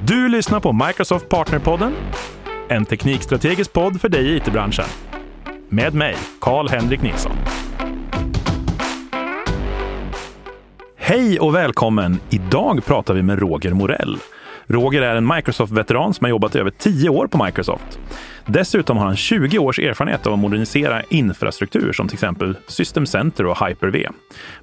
Du lyssnar på Microsoft Partnerpodden, en teknikstrategisk podd för dig i it-branschen. Med mig, Karl-Henrik Nilsson. Hej och välkommen! Idag pratar vi med Roger Morell. Roger är en Microsoft-veteran som har jobbat över 10 år på Microsoft. Dessutom har han 20 års erfarenhet av att modernisera infrastruktur som till exempel System Center och Hyper-V.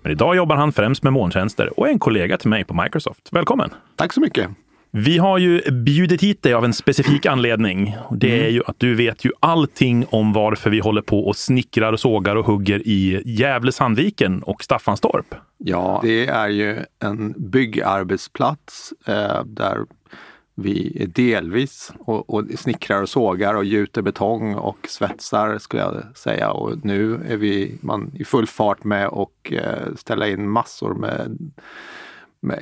Men idag jobbar han främst med molntjänster och är en kollega till mig på Microsoft. Välkommen! Tack så mycket! Vi har ju bjudit hit dig av en specifik anledning. Det är mm. ju att du vet ju allting om varför vi håller på och snickrar och sågar och hugger i Gävle-Sandviken och Staffanstorp. Ja, det är ju en byggarbetsplats eh, där vi är delvis och, och snickrar och sågar och gjuter betong och svetsar skulle jag säga. Och nu är vi man i full fart med och eh, ställa in massor med,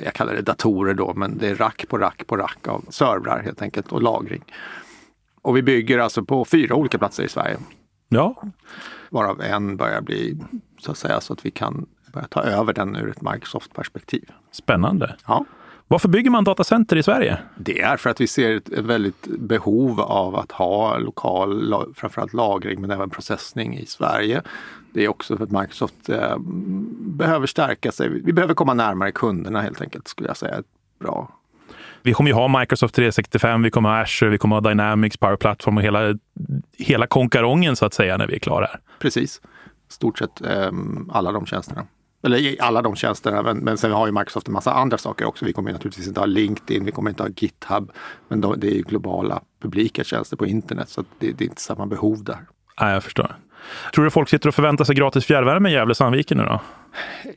jag kallar det datorer då, men det är rack på rack på rack av servrar helt enkelt och lagring. Och vi bygger alltså på fyra olika platser i Sverige. Ja. Varav en börjar bli så att säga så att vi kan börja ta över den ur ett Microsoft-perspektiv. Spännande. Ja. Varför bygger man datacenter i Sverige? Det är för att vi ser ett, ett väldigt behov av att ha lokal, framförallt lagring men även processning i Sverige. Det är också för att Microsoft eh, behöver stärka sig. Vi behöver komma närmare kunderna helt enkelt, skulle jag säga. Bra. Vi kommer ju ha Microsoft 365, vi kommer ha Azure, vi kommer ha Dynamics, Power Platform och hela, hela konkarongen så att säga när vi är klara. Precis. Stort sett eh, alla de tjänsterna eller alla de tjänsterna. Men, men sen har ju Microsoft en massa andra saker också. Vi kommer naturligtvis inte ha LinkedIn, vi kommer inte ha GitHub. Men de, det är ju globala publika tjänster på internet så det, det, är inte samma behov där. Nej, jag förstår. Tror du folk sitter och förväntar sig gratis fjärrvärme i Gävle-Sandviken nu då?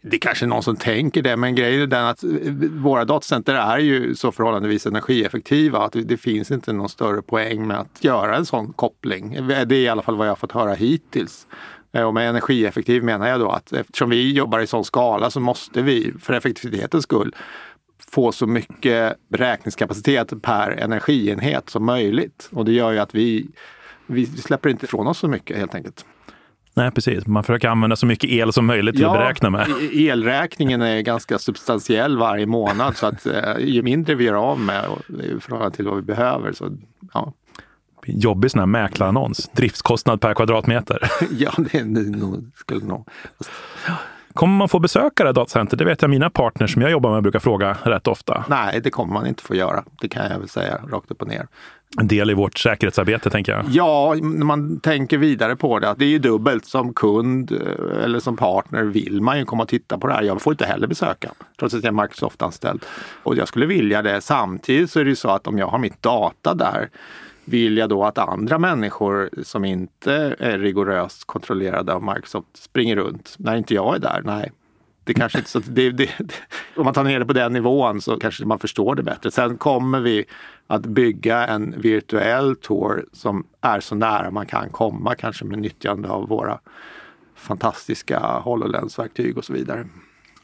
Det är kanske någon som tänker det, men grejen är den att eh, våra datacenter är ju så förhållandevis energieffektiva att det finns inte någon större poäng med att göra en sån koppling. Det är i alla fall vad jag har fått höra hittills. Eh, och med energieffektiv menar jag då att eftersom vi jobbar i sån skala så måste vi för effektivitetens skull få så mycket beräkningskapacitet per energienhet som möjligt. Och det gör ju att vi, vi släpper inte ifrån oss så mycket helt enkelt. Nej, precis. Man försöker använda så mycket el som möjligt till ja, att beräkna med. Elräkningen är ganska substantiell varje månad så att eh, ju mindre vi gör av med i förhållande till vad vi behöver så ja, jobbig sån här mäklarannons. Driftskostnad per kvadratmeter. ja, det nog, skulle nog. Kommer man få besöka det datacenter? Det vet jag mina partners som jag jobbar med brukar fråga rätt ofta. Nej, det kommer man inte få göra. Det kan jag väl säga rakt upp och ner. En del i vårt säkerhetsarbete tänker jag. Ja, när man tänker vidare på det. Det är ju dubbelt. Som kund eh, eller som partner vill man ju komma och titta på det här. Jag får inte heller besöka trots att jag är Microsoft-anställd. Och jag skulle vilja det. Samtidigt så är det ju så att om jag har mitt data där vill jag då att andra människor som inte är rigoröst kontrollerade av Microsoft springer runt när inte jag är där? Nej, det kanske inte så det, det, det, om man tar ner det på den nivån så kanske man förstår det bättre. Sen kommer vi att bygga en virtuell tour som är så nära man kan komma, kanske med nyttjande av våra fantastiska HoloLens-verktyg och så vidare.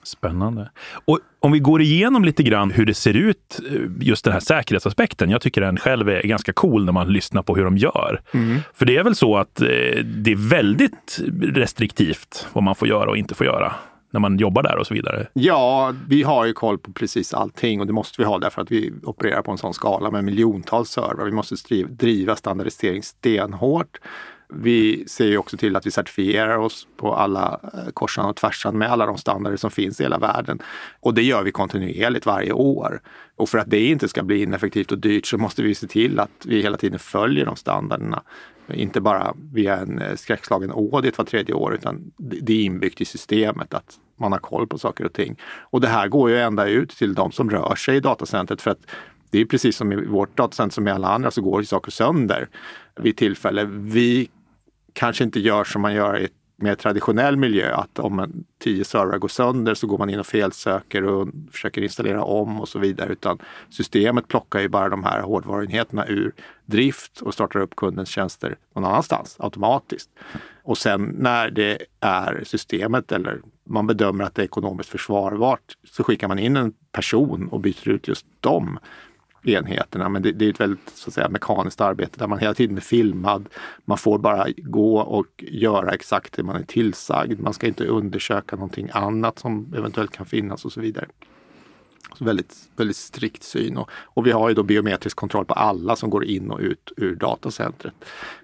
Spännande. Och om vi går igenom lite grann hur det ser ut, eh, just den här säkerhetsaspekten. Jag tycker den själv är ganska cool när man lyssnar på hur de gör. Mm. För det är väl så att eh, det är väldigt restriktivt vad man får göra och inte får göra när man jobbar där och så vidare? Ja, vi har ju koll på precis allting och det måste vi ha därför att vi opererar på en sån skala med miljontals servrar. Vi måste driva standardisering stenhårt. Vi ser ju också till att vi certifierar oss på alla eh, korsan och tvärsan med alla de standarder som finns i hela världen. Och det gör vi kontinuerligt varje år. Och för att det inte ska bli ineffektivt och dyrt så måste vi se till att vi hela tiden följer de standarderna. Inte bara via en eh, skräckslagen audit var tredje år utan det är inbyggt i systemet att man har koll på saker och ting. Och det här går ju ända ut till de som rör sig i datacentret för att det är precis som i vårt datacenter som i alla andra så går ju saker sönder vid tillfälle. Vi kanske inte gör som man gör i ett mer traditionell miljö, att om en, tio servrar går sönder så går man in och felsöker och försöker installera om och så vidare. Utan systemet plockar ju bara de här hårdvaruenheterna ur drift och startar upp kundens tjänster någon annanstans automatiskt. Och sen när det är systemet eller man bedömer att det är ekonomiskt försvarbart så skickar man in en person och byter ut just dem enheterna. Men det, det, är ett väldigt så att säga, mekaniskt arbete där man hela tiden är filmad. Man får bara gå och göra exakt det man är tillsagd. Man ska inte undersöka någonting annat som eventuellt kan finnas och så vidare. Så väldigt, väldigt strikt syn. Och, och, vi har ju då biometrisk kontroll på alla som går in och ut ur datacentret.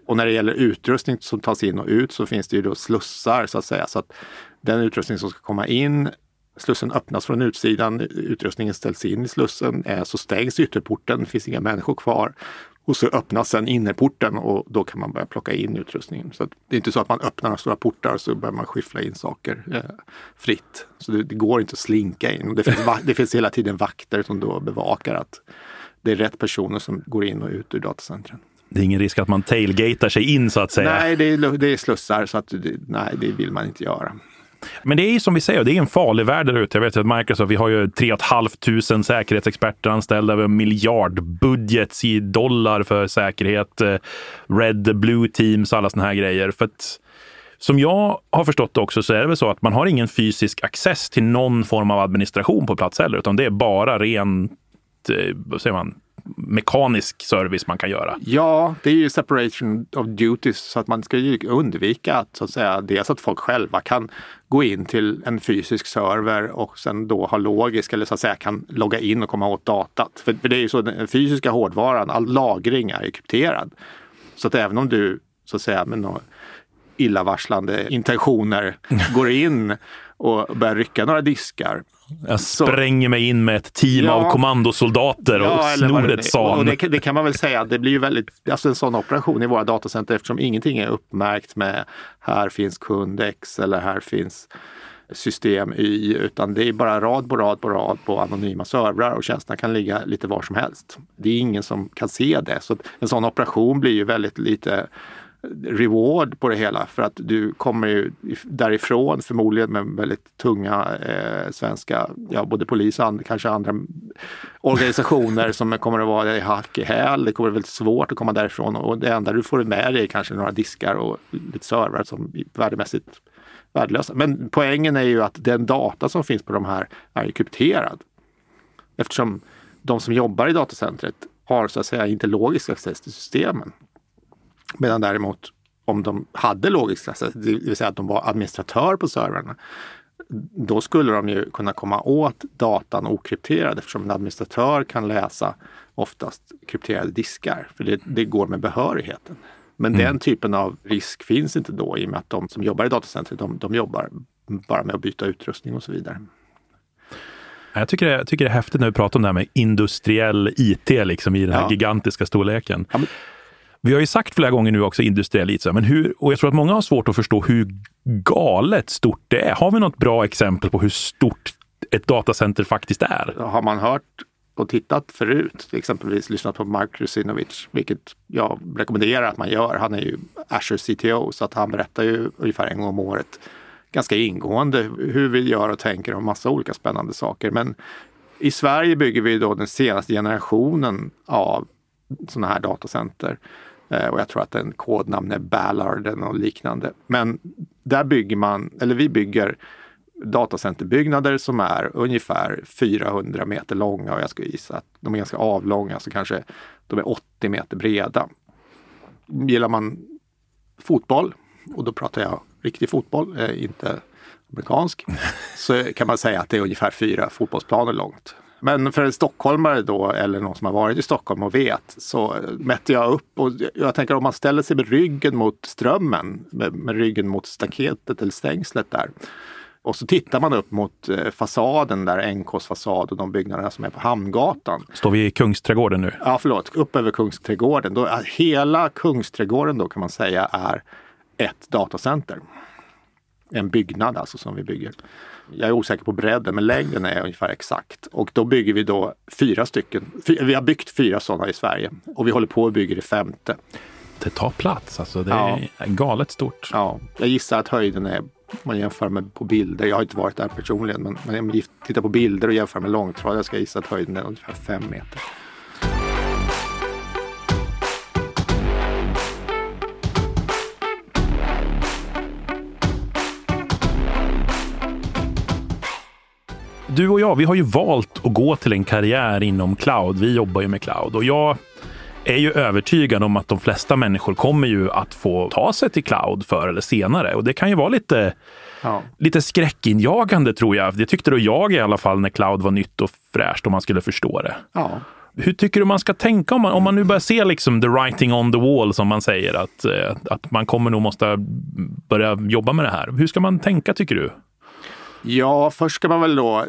Och när det gäller utrustning som tas in och ut så finns det ju då slussar så att säga. Så att den utrustning som ska komma in Slussen öppnas från utsidan, utrustningen ställs in i slussen, så stängs ytterporten, det finns inga människor kvar. Och så öppnas sen innerporten och då kan man börja plocka in utrustningen. Så det är inte så att man öppnar stora portar och så börjar man skiffla in saker eh, fritt. Så det, det, går inte att slinka in. Det finns, det finns hela tiden vakter som då bevakar att det är rätt personer som går in och ut ur datacentren. Det är ingen risk att man tailgatar sig in så att säga? Nej, det är, det är slussar så att nej, det vill man inte göra. Men det är ju som vi säger, det är en farlig värld där ute. Jag vet att Microsoft, vi har ju 3 500 säkerhetsexperter anställda, vi har miljardbudget i dollar för säkerhet, eh, Red, Blue Teams, alla såna här grejer. För att, som jag har förstått det också så är det väl så att man har ingen fysisk access till någon form av administration på plats heller, utan det är bara rent, eh, vad säger man, mekanisk service man kan göra. Ja, det är ju separation of duties så att man ska ju undvika att, så att säga, dels att folk själva kan gå in till en fysisk server och sen då ha logisk eller så att säga kan logga in och komma åt datat. För, för det är ju så, den fysiska hårdvaran, all lagring är krypterad. Så att även om du så att säga med några illavarslande intentioner går in och börjar rycka några diskar jag spränger mig in med ett team ja, av kommandosoldater och ja, snor ett SAN. Det, det, kan man väl säga, det blir ju väldigt, alltså en sån operation i våra datacenter eftersom ingenting är uppmärkt med här finns kund X eller här finns system Y utan det är bara rad på rad på rad på anonyma servrar och tjänsterna kan ligga lite var som helst. Det är ingen som kan se det. Så en sån operation blir ju väldigt lite reward på det hela för att du kommer ju därifrån förmodligen med väldigt tunga eh, svenska, ja både polis och and, kanske andra organisationer som kommer att vara i hack i häl. Det kommer att vara väldigt svårt att komma därifrån och det enda du får med dig är kanske några diskar och lite servrar som är värdemässigt värdelösa. Men poängen är ju att den data som finns på de här är krypterad. Eftersom de som jobbar i datacentret har så att säga inte logisk access till systemen. Medan däremot om de hade logisk access, det vill säga att de var administratör på servrarna, då skulle de ju kunna komma åt datan okrypterad eftersom en administratör kan läsa oftast krypterade diskar. För det, det går med behörigheten. Men mm. den typen av risk finns inte då i och med att de som jobbar i datacentret, de, de jobbar bara med att byta utrustning och så vidare. Jag tycker, det, jag tycker det är häftigt när vi pratar om det här med industriell IT liksom i den här ja. gigantiska storleken. Ja, men vi har ju sagt flera gånger nu också industriell IT, men hur, och jag tror att många har svårt att förstå hur galet stort det är. Har vi något bra exempel på hur stort ett datacenter faktiskt är? Har man hört och tittat förut, exempelvis lyssnat på Mark Rusinovic, vilket jag rekommenderar att man gör. Han är ju Azure CTO så att han berättar ju ungefär en gång om året ganska ingående hur vi gör och tänker om massa olika spännande saker. Men i Sverige bygger vi då den senaste generationen av sådana här datacenter. Eh, och jag tror att en kodnamn är Ballard eller något liknande. Men där bygger man, eller vi bygger datacenterbyggnader som är ungefär 400 meter långa och jag skulle gissa att de är ganska avlånga, så kanske de är 80 meter breda. Gillar man fotboll, och då pratar jag riktig fotboll, eh, inte amerikansk, så kan man säga att det är ungefär fyra fotbollsplaner långt. Men för en stockholmare då, eller någon som har varit i Stockholm och vet, så mätte jag upp och jag tänker om man ställer sig med ryggen mot strömmen, med, med ryggen mot staketet eller stängslet där. Och så tittar man upp mot eh, fasaden där, NKs fasad och de byggnaderna som är på Hamngatan. Står vi i Kungsträdgården nu? Ja, förlåt, upp över Kungsträdgården. Då, hela Kungsträdgården då kan man säga är ett datacenter. En byggnad alltså som vi bygger jag är osäker på bredden, men längden är ungefär exakt. Och då bygger vi då fyra stycken. Vi har byggt fyra sådana i Sverige och vi håller på att bygga det femte. Det tar plats alltså. Det är ja. galet stort. Ja, jag gissar att höjden är man jämför med på bilder. Jag har inte varit där personligen, men, men om man tittar på bilder och jämför med långtradare ska jag gissa att höjden är ungefär fem meter. Du och jag, vi har ju valt att gå till en karriär inom cloud. Vi jobbar ju med cloud och jag är ju övertygad om att de flesta människor kommer ju att få ta sig till cloud förr eller senare och det kan ju vara lite ja. lite skräckinjagande tror jag. Det tyckte då jag i alla fall när cloud var nytt och fräscht och man skulle förstå det. Ja. Hur tycker du man ska tänka om man, om man nu börjar se liksom the writing on the wall som man säger att, eh, att man kommer nog måste börja jobba med det här. Hur ska man tänka tycker du? Ja, först ska man väl då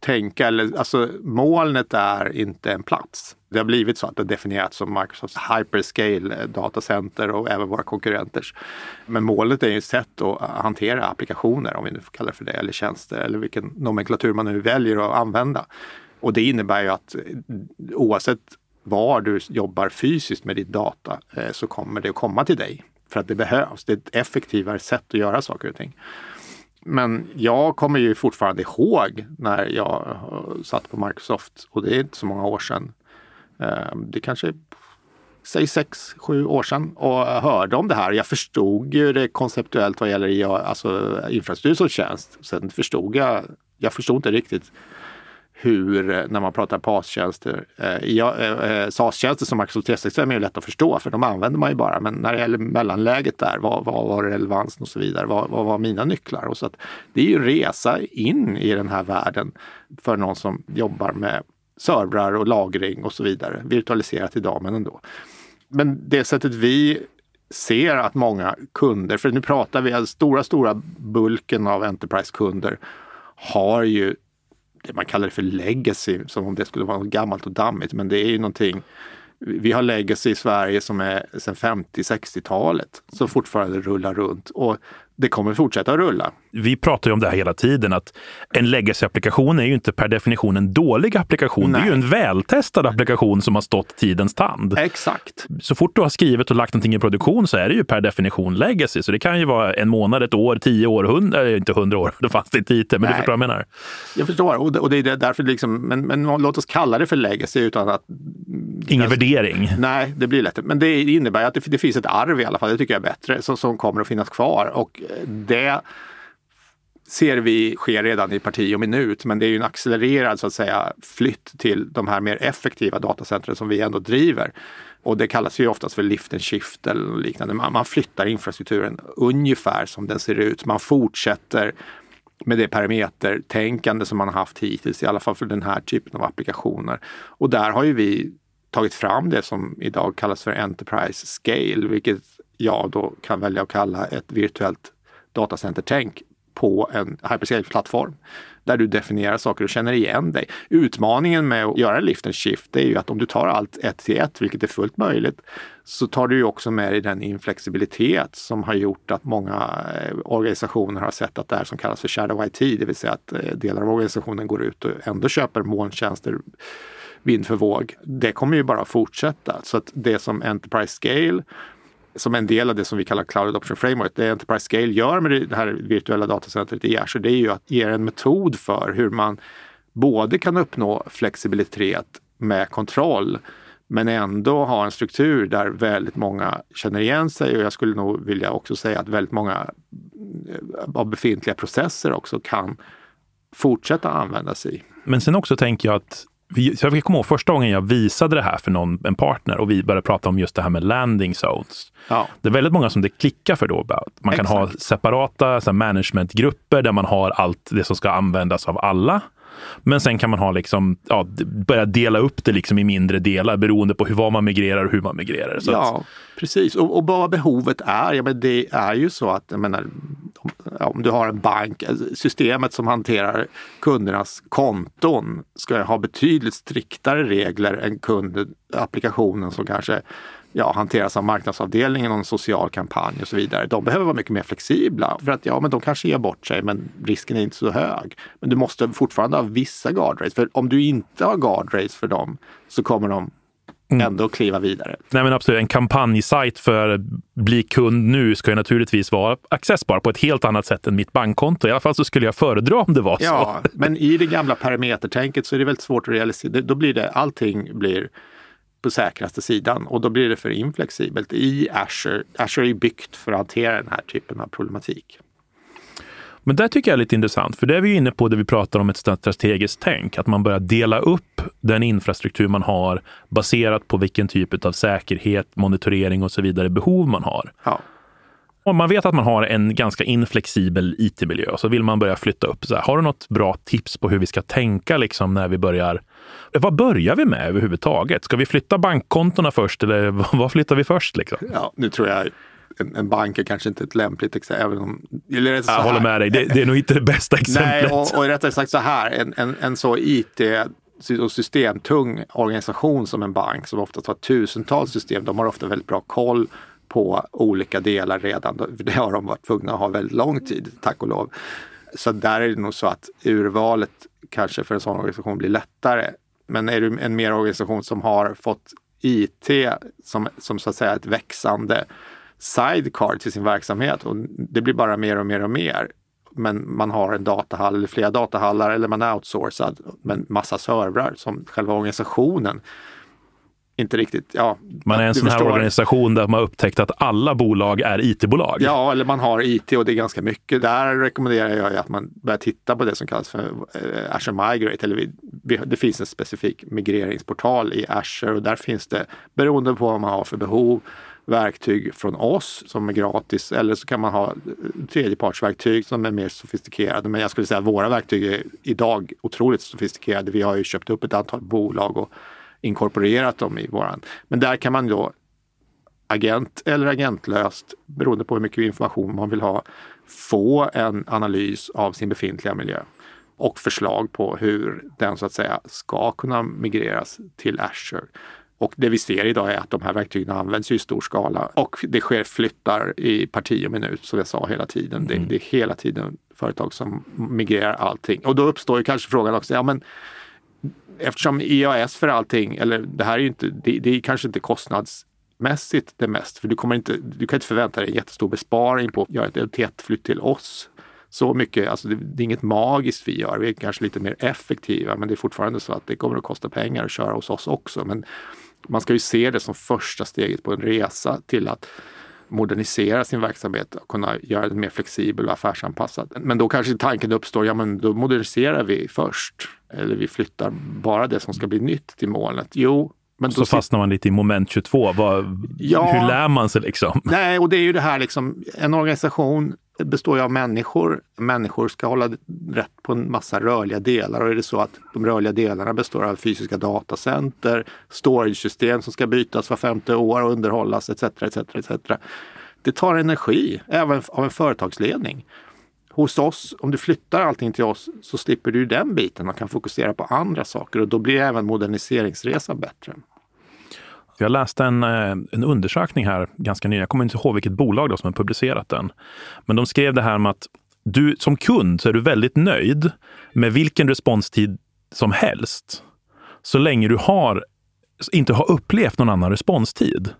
tänka, eller alltså molnet är inte en plats. Det har blivit så att det definierats som Microsofts hyperscale datacenter och även våra konkurrenters. Men molnet är ju ett sätt att hantera applikationer, om vi nu får kalla det för det, eller tjänster eller vilken nomenklatur man nu väljer att använda. Och det innebär ju att oavsett var du jobbar fysiskt med ditt data eh, så kommer det att komma till dig. För att det behövs. Det är ett effektivare sätt att göra saker och ting. Men jag kommer ju fortfarande ihåg när jag eh, satt på Microsoft och det är inte så många år sedan. Eh, det kanske säg sex, sju år sedan och hörde om det här. Jag förstod ju det konceptuellt vad gäller alltså, infrastruktur som tjänst. Sen förstod jag, jag förstod inte riktigt hur, eh, när man pratar PAS-tjänster, eh, eh, eh, SAS-tjänster som Microsoft 365 är lätt att förstå för de använder man ju bara. Men när det gäller mellanläget där, vad, vad var relevansen och så vidare? Vad, vad var mina nycklar? Och så att det är ju en resa in i den här världen för någon som jobbar med servrar och lagring och så vidare. Virtualiserat idag, men ändå. Men det sättet vi ser att många kunder, för nu pratar vi, den stora, stora bulken av Enterprise-kunder har ju man kallar det för legacy, som om det skulle vara något gammalt och dammigt. Men det är ju någonting vi har legacy i Sverige som är sedan 50-60-talet som fortfarande rullar runt. Och det kommer fortsätta rulla. Vi pratar ju om det här hela tiden, att en legacy-applikation är ju inte per definition en dålig applikation. Nej. Det är ju en vältestad applikation som har stått tidens tand. Exakt. Så fort du har skrivit och lagt någonting i produktion så är det ju per definition legacy. Så det kan ju vara en månad, ett år, tio år, hundra, inte hundra år, då fanns det inte IT, men Nej. du förstår vad jag menar. Jag förstår, och det, är därför liksom, men, men låt oss kalla det för legacy utan att... Ingen alltså, värdering. Nej, det blir lätt. Men det innebär att det, det finns ett arv i alla fall, det tycker jag är bättre, som, som kommer att finnas kvar. Och det ser vi sker redan i parti och minut, men det är ju en accelererad så att säga flytt till de här mer effektiva datacentren som vi ändå driver. Och det kallas ju oftast för lift and shift eller liknande. Man, flyttar infrastrukturen ungefär som den ser ut. Man fortsätter med det parametertänkande som man har haft hittills, i alla fall för den här typen av applikationer. Och där har ju vi tagit fram det som idag kallas för Enterprise Scale, vilket jag då kan välja att kalla ett virtuellt datacentertänk på en hyperscale-plattform där du definierar saker och känner igen dig. Utmaningen med att göra lift and shift är ju att om du tar allt ett till ett, vilket är fullt möjligt, så tar du ju också med dig den inflexibilitet som har gjort att många eh, organisationer har sett att det här som kallas för shadow IT, det vill säga att eh, delar av organisationen går ut och ändå köper molntjänster vind för våg. Det kommer ju bara fortsätta. Så att det som Enterprise Scale som en del av det som vi kallar Cloud Adoption Framework, det Enterprise Scale gör med det här virtuella datacentret i Azure, det är ju att ge en metod för hur man både kan uppnå flexibilitet med kontroll men ändå ha en struktur där väldigt många känner igen sig och jag skulle nog vilja också säga att väldigt många eh, av befintliga processer också kan fortsätta användas i. Men sen också tänker jag att jag kommer ihåg första gången jag visade det här för någon, en partner och vi började prata om just det här med landing zones. Ja. Det är väldigt många som det klickar för då. Man kan Exakt. ha separata managementgrupper där man har allt det som ska användas av alla. Men sen kan man ha liksom, ja, börja dela upp det liksom i mindre delar beroende på hur, vad man migrerar och hur man migrerar. Så ja, att... precis. Och, och vad behovet är, ja, men det är ju så att jag menar, om, om du har en bank, alltså, systemet som hanterar kundernas konton ska ha betydligt striktare regler än kundapplikationen som kanske ja, hanteras av marknadsavdelningen och en social kampanj och så vidare. De behöver vara mycket mer flexibla för att ja, men de kanske ger bort sig men risken är inte så hög. Men du måste fortfarande ha vissa guardrails för om du inte har guardrails för dem så kommer de mm. ändå kliva vidare. Nej men absolut, en kampanjsajt för bli kund nu ska ju naturligtvis vara accessbar på ett helt annat sätt än mitt bankkonto. I alla fall så skulle jag föredra om det var så. Ja, men i det gamla parametertänket så är det väldigt svårt att realisera. Då blir det, allting blir på säkraste sidan och då blir det för inflexibelt i Azure. Azure är byggt för att hantera den här typen av problematik. Men det tycker jag är lite intressant, för det är vi inne på det vi pratar om ett strategiskt tänk, att man börjar dela upp den infrastruktur man har baserat på vilken typ av säkerhet, monitorering och så vidare behov man har. Ja. Om man vet att man har en ganska inflexibel IT-miljö så vill man börja flytta upp. Så här, har du något bra tips på hur vi ska tänka liksom, när vi börjar? Vad börjar vi med överhuvudtaget? Ska vi flytta bankkontona först eller vad flyttar vi först? Liksom? Ja, nu tror jag en, en bank är kanske inte ett lämpligt exempel. Även om, eller jag håller med dig, det, det, är nog inte det bästa exemplet. Nej, och, och rättare sagt så här, en, en, en så IT och systemtung organisation som en bank som ofta har tusentals system, de har ofta väldigt bra koll på olika delar redan. Det har de varit tvungna att ha väldigt lång tid, tack och lov. Så där är det nog så att urvalet kanske för en sån organisation blir lättare. Men är du en mer organisation som har fått IT som, som så att säga ett växande sidecar till sin verksamhet och det blir bara mer och mer och mer. Men man har en datahall eller flera datahallar eller man är outsourcad med massa servrar som själva organisationen inte riktigt, ja. Man är en sån här förstår. organisation där man har upptäckt att alla bolag är IT-bolag. Ja, eller man har IT och det är ganska mycket. Där rekommenderar jag att man börjar titta på det som kallas för eh, Azure Migrate. Eller det finns en specifik migreringsportal i Azure och där finns det, beroende på vad man har för behov, verktyg från oss som är gratis eller så kan man ha tredjepartsverktyg som är mer sofistikerade. Men jag skulle säga att våra verktyg är idag otroligt sofistikerade. Vi har ju köpt upp ett antal bolag och inkorporerat dem i våran. Men där kan man då agent eller agentlöst, beroende på hur mycket information man vill ha, få en analys av sin befintliga miljö och förslag på hur den så att säga ska kunna migreras till Azure. Och det vi ser idag är att de här verktygen används i stor skala och det sker flyttar i parti och minut som jag sa hela tiden. Det, mm. det, är hela tiden företag som migrerar allting. Och då uppstår ju kanske frågan också, ja men eftersom IAS för allting, eller det här är ju inte, det, det är kanske inte kostnadsmässigt det mest, för du, kommer inte, du kan inte förvänta dig en jättestor besparing på att göra ett LT1-flytt till oss. Så mycket, alltså det, det, är inget magiskt vi gör, vi är kanske lite mer effektiva, men det är fortfarande så att det kommer att kosta pengar att köra hos oss också. Men man ska ju se det som första steget på en resa till att modernisera sin verksamhet och kunna göra den mer flexibel och affärsanpassad. Men då kanske tanken uppstår, ja men då moderniserar vi först. Eller vi flyttar bara det som ska bli nytt till molnet. Jo, men så fastnar man lite i moment 22. Vad, ja, hur lär man sig liksom? Nej, och det är ju det här liksom, en organisation består ju av människor. Människor ska hålla rätt på en massa rörliga delar och är det så att de rörliga delarna består av fysiska datacenter, storage-system som ska bytas var femte år och underhållas etc. etc, etc. Det tar energi, även av en företagsledning. Hos oss, om du flyttar allting till oss så slipper du den biten och kan fokusera på andra saker och då blir även moderniseringsresan bättre. Jag läste en, eh, en undersökning här ganska nyligen. Jag kommer inte ihåg vilket bolag då som har publicerat den. Men de skrev det här med att du som kund så är du väldigt nöjd med vilken responstid som helst. Så länge du har, inte har upplevt någon annan responstid.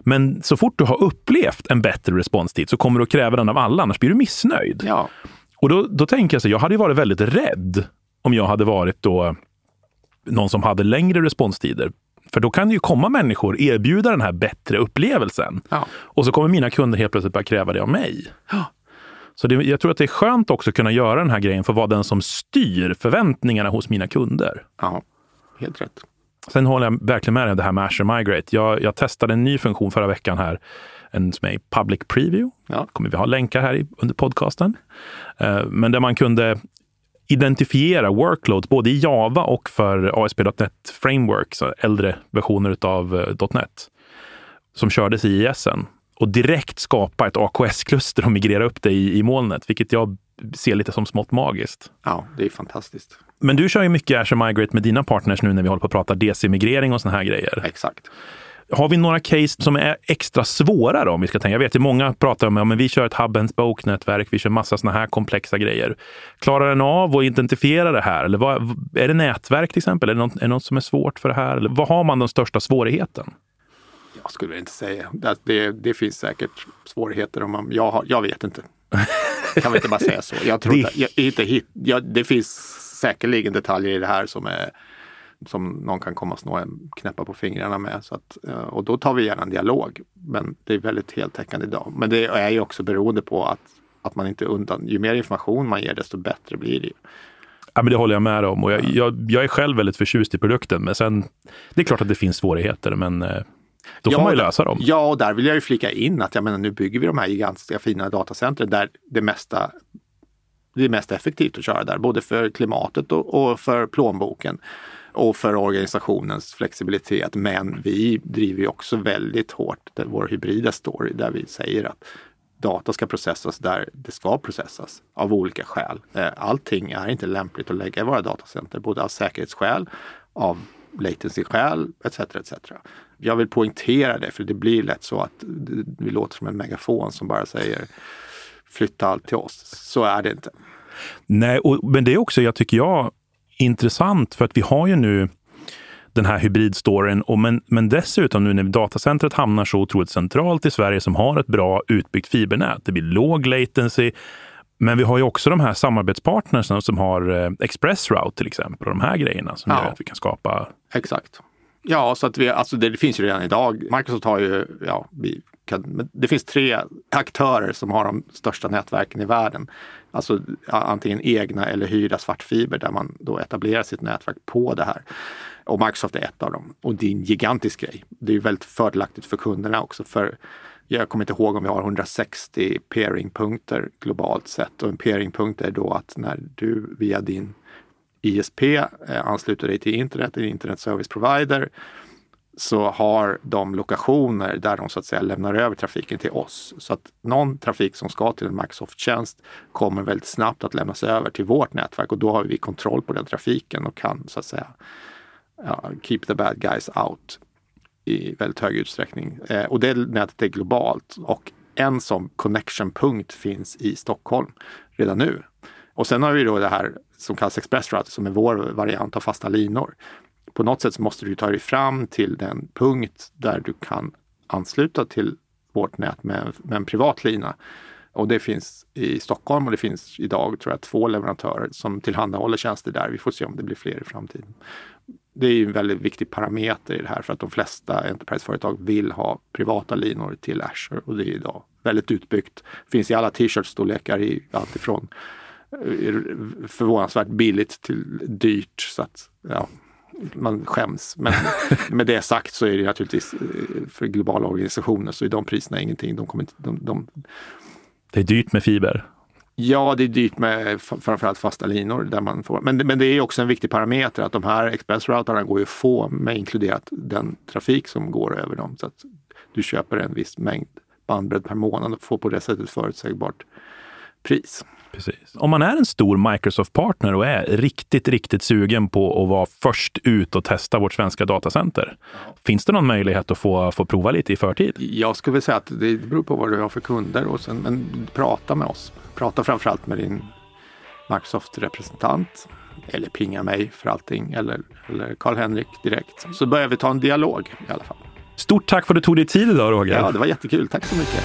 Men så fort du har upplevt en bättre responstid så kommer du att kräva den av alla, annars blir du missnöjd. Ja. Och då, då tänker jag så, jag hade varit väldigt rädd om jag hade varit då någon som hade längre responstider för då kan det ju komma människor erbjuda den här bättre upplevelsen. Ja. Och så kommer mina kunder helt plötsligt börja kräva det av mig. Ja. Så det, jag tror att det är skönt också att kunna göra den här grejen för att vara den som styr förväntningarna hos mina kunder. Ja, helt rätt. Sen håller jag verkligen med dig om det här med Azure Migrate. Jag, jag testade en ny funktion förra veckan här, en som är Public Preview. Ja. kommer vi ha länkar här i, under podcasten. Uh, men där man kunde identifiera workloads både i Java och för ASP.NET Framework, så äldre versioner av eh, .NET, som kördes i ISen och direkt skapa ett AKS-kluster och migrera upp det i, i molnet, vilket jag ser lite som smått magiskt. Ja, det är fantastiskt. Men du kör ju mycket Azure Migrate med dina partners nu när vi håller på att prata DC-migrering och såna här grejer. Exakt. Har vi några case som är extra svåra då, om vi ska tänka? Jag vet att många pratar om att ja, vi kör ett hub and spoke-nätverk, vi kör massa sådana här komplexa grejer. Klarar den av att identifiera det här? Eller vad, är det nätverk till exempel? Är det, något, är det något som är svårt för det här? Eller vad har man den största svårigheten? Jag skulle inte säga. Det, det, det finns säkert svårigheter. Om man, jag, har, jag vet inte. kan vi inte bara säga så? Jag tror det... Inte, jag, inte jag, det finns säkerligen detaljer i det här som är som någon kan komma och snå knäppa på fingrarna med. Så att, eh, och då tar vi gärna en dialog. Men det är väldigt heltäckande idag. Men det är ju också beroende på att, att man inte undan, ju mer information man ger desto bättre blir det. Ja, men det håller jag med om och jag, jag, jag, är själv väldigt förtjust i produkten. Men sen, det är klart att det finns svårigheter, men eh, Då får ja, man ju lösa dem. Ja, och där vill jag ju flika in att jag menar, nu bygger vi de här gigantiska fina datacentren där det mesta det är mest effektivt att köra där, både för klimatet och, och för plånboken och för organisationens flexibilitet. Men vi driver ju också väldigt hårt vår hybrida story där vi säger att data ska processas där det ska processas av olika skäl. Eh, allting är inte lämpligt att lägga i våra datacenter, både av säkerhetsskäl, av latency-skäl etc. etc. Jag vill poängtera det för det blir lätt så att vi låter som en megafon som bara säger flytta allt till oss. Så är det inte. Nej, och, men det är också, jag tycker jag, intressant för att vi har ju nu den här hybridstoryn. Och men, men dessutom nu när datacentret hamnar så otroligt centralt i Sverige som har ett bra utbyggt fibernät. Det blir låg latency. Men vi har ju också de här samarbetspartnersen som har eh, Expressroute till exempel och de här grejerna som ja. gör att vi kan skapa... Exakt. Ja, så att vi, alltså det, det finns ju redan idag. Microsoft har ju, ja, vi kan, det finns tre aktörer som har de största nätverken i världen. Alltså antingen egna eller hyrda svartfiber där man då etablerar sitt nätverk på det här. Och Microsoft är ett av dem. Och det är en gigantisk grej. Det är väldigt fördelaktigt för kunderna också. För jag kommer inte ihåg om vi har 160 peeringpunkter globalt sett. Och en peeringpunkt är då att när du via din ISP eh, ansluter dig till internet, en internet service provider, så har de lokationer där de så att säga lämnar över trafiken till oss. Så att någon trafik som ska till en Microsoft-tjänst kommer väldigt snabbt att lämnas över till vårt nätverk och då har vi kontroll på den trafiken och kan så att säga ja, keep the bad guys out i väldigt hög utsträckning. Eh, och det nätet är globalt och en sån connection-punkt finns i Stockholm redan nu. Och sen har vi då det här som kallas Express Route som är vår variant av fasta linor. På något sätt så måste du ta dig fram till den punkt där du kan ansluta till vårt nät med, med en privat lina. Och det finns i Stockholm och det finns idag tror jag två leverantörer som tillhandahåller tjänster där. Vi får se om det blir fler i framtiden det är ju en väldigt viktig parameter i det här för att de flesta Enterprise-företag vill ha privata linor till Azure och det är idag väldigt utbyggt. Finns i alla t-shirt-storlekar i alltifrån eh, förvånansvärt billigt till dyrt så att ja, man skäms. Men med det sagt så är det naturligtvis eh, för globala organisationer så är de priserna ingenting. De kommer inte, de, de... Det är dyrt med fiber. Ja, det är dyrt med framförallt fasta linor. Där man får. Men, men det är också en viktig parameter att de här expressroutarna går ju att få med inkluderat den trafik som går över dem. Så att du köper en viss mängd bandbredd per månad och får på det sättet förutsägbart pris. Precis. Om man är en stor Microsoft-partner och är riktigt, riktigt sugen på att vara först ut och testa vårt svenska datacenter. Finns det någon möjlighet att få, få prova lite i förtid? Jag skulle vilja säga att det beror på vad du har för kunder och sen, men prata med oss. Prata framförallt med din Microsoft-representant eller pinga mig för allting eller, eller Karl-Henrik direkt. Så börjar vi ta en dialog i alla fall. Stort tack för att du tog dig tid idag Roger. Ja, det var jättekul. Tack så mycket.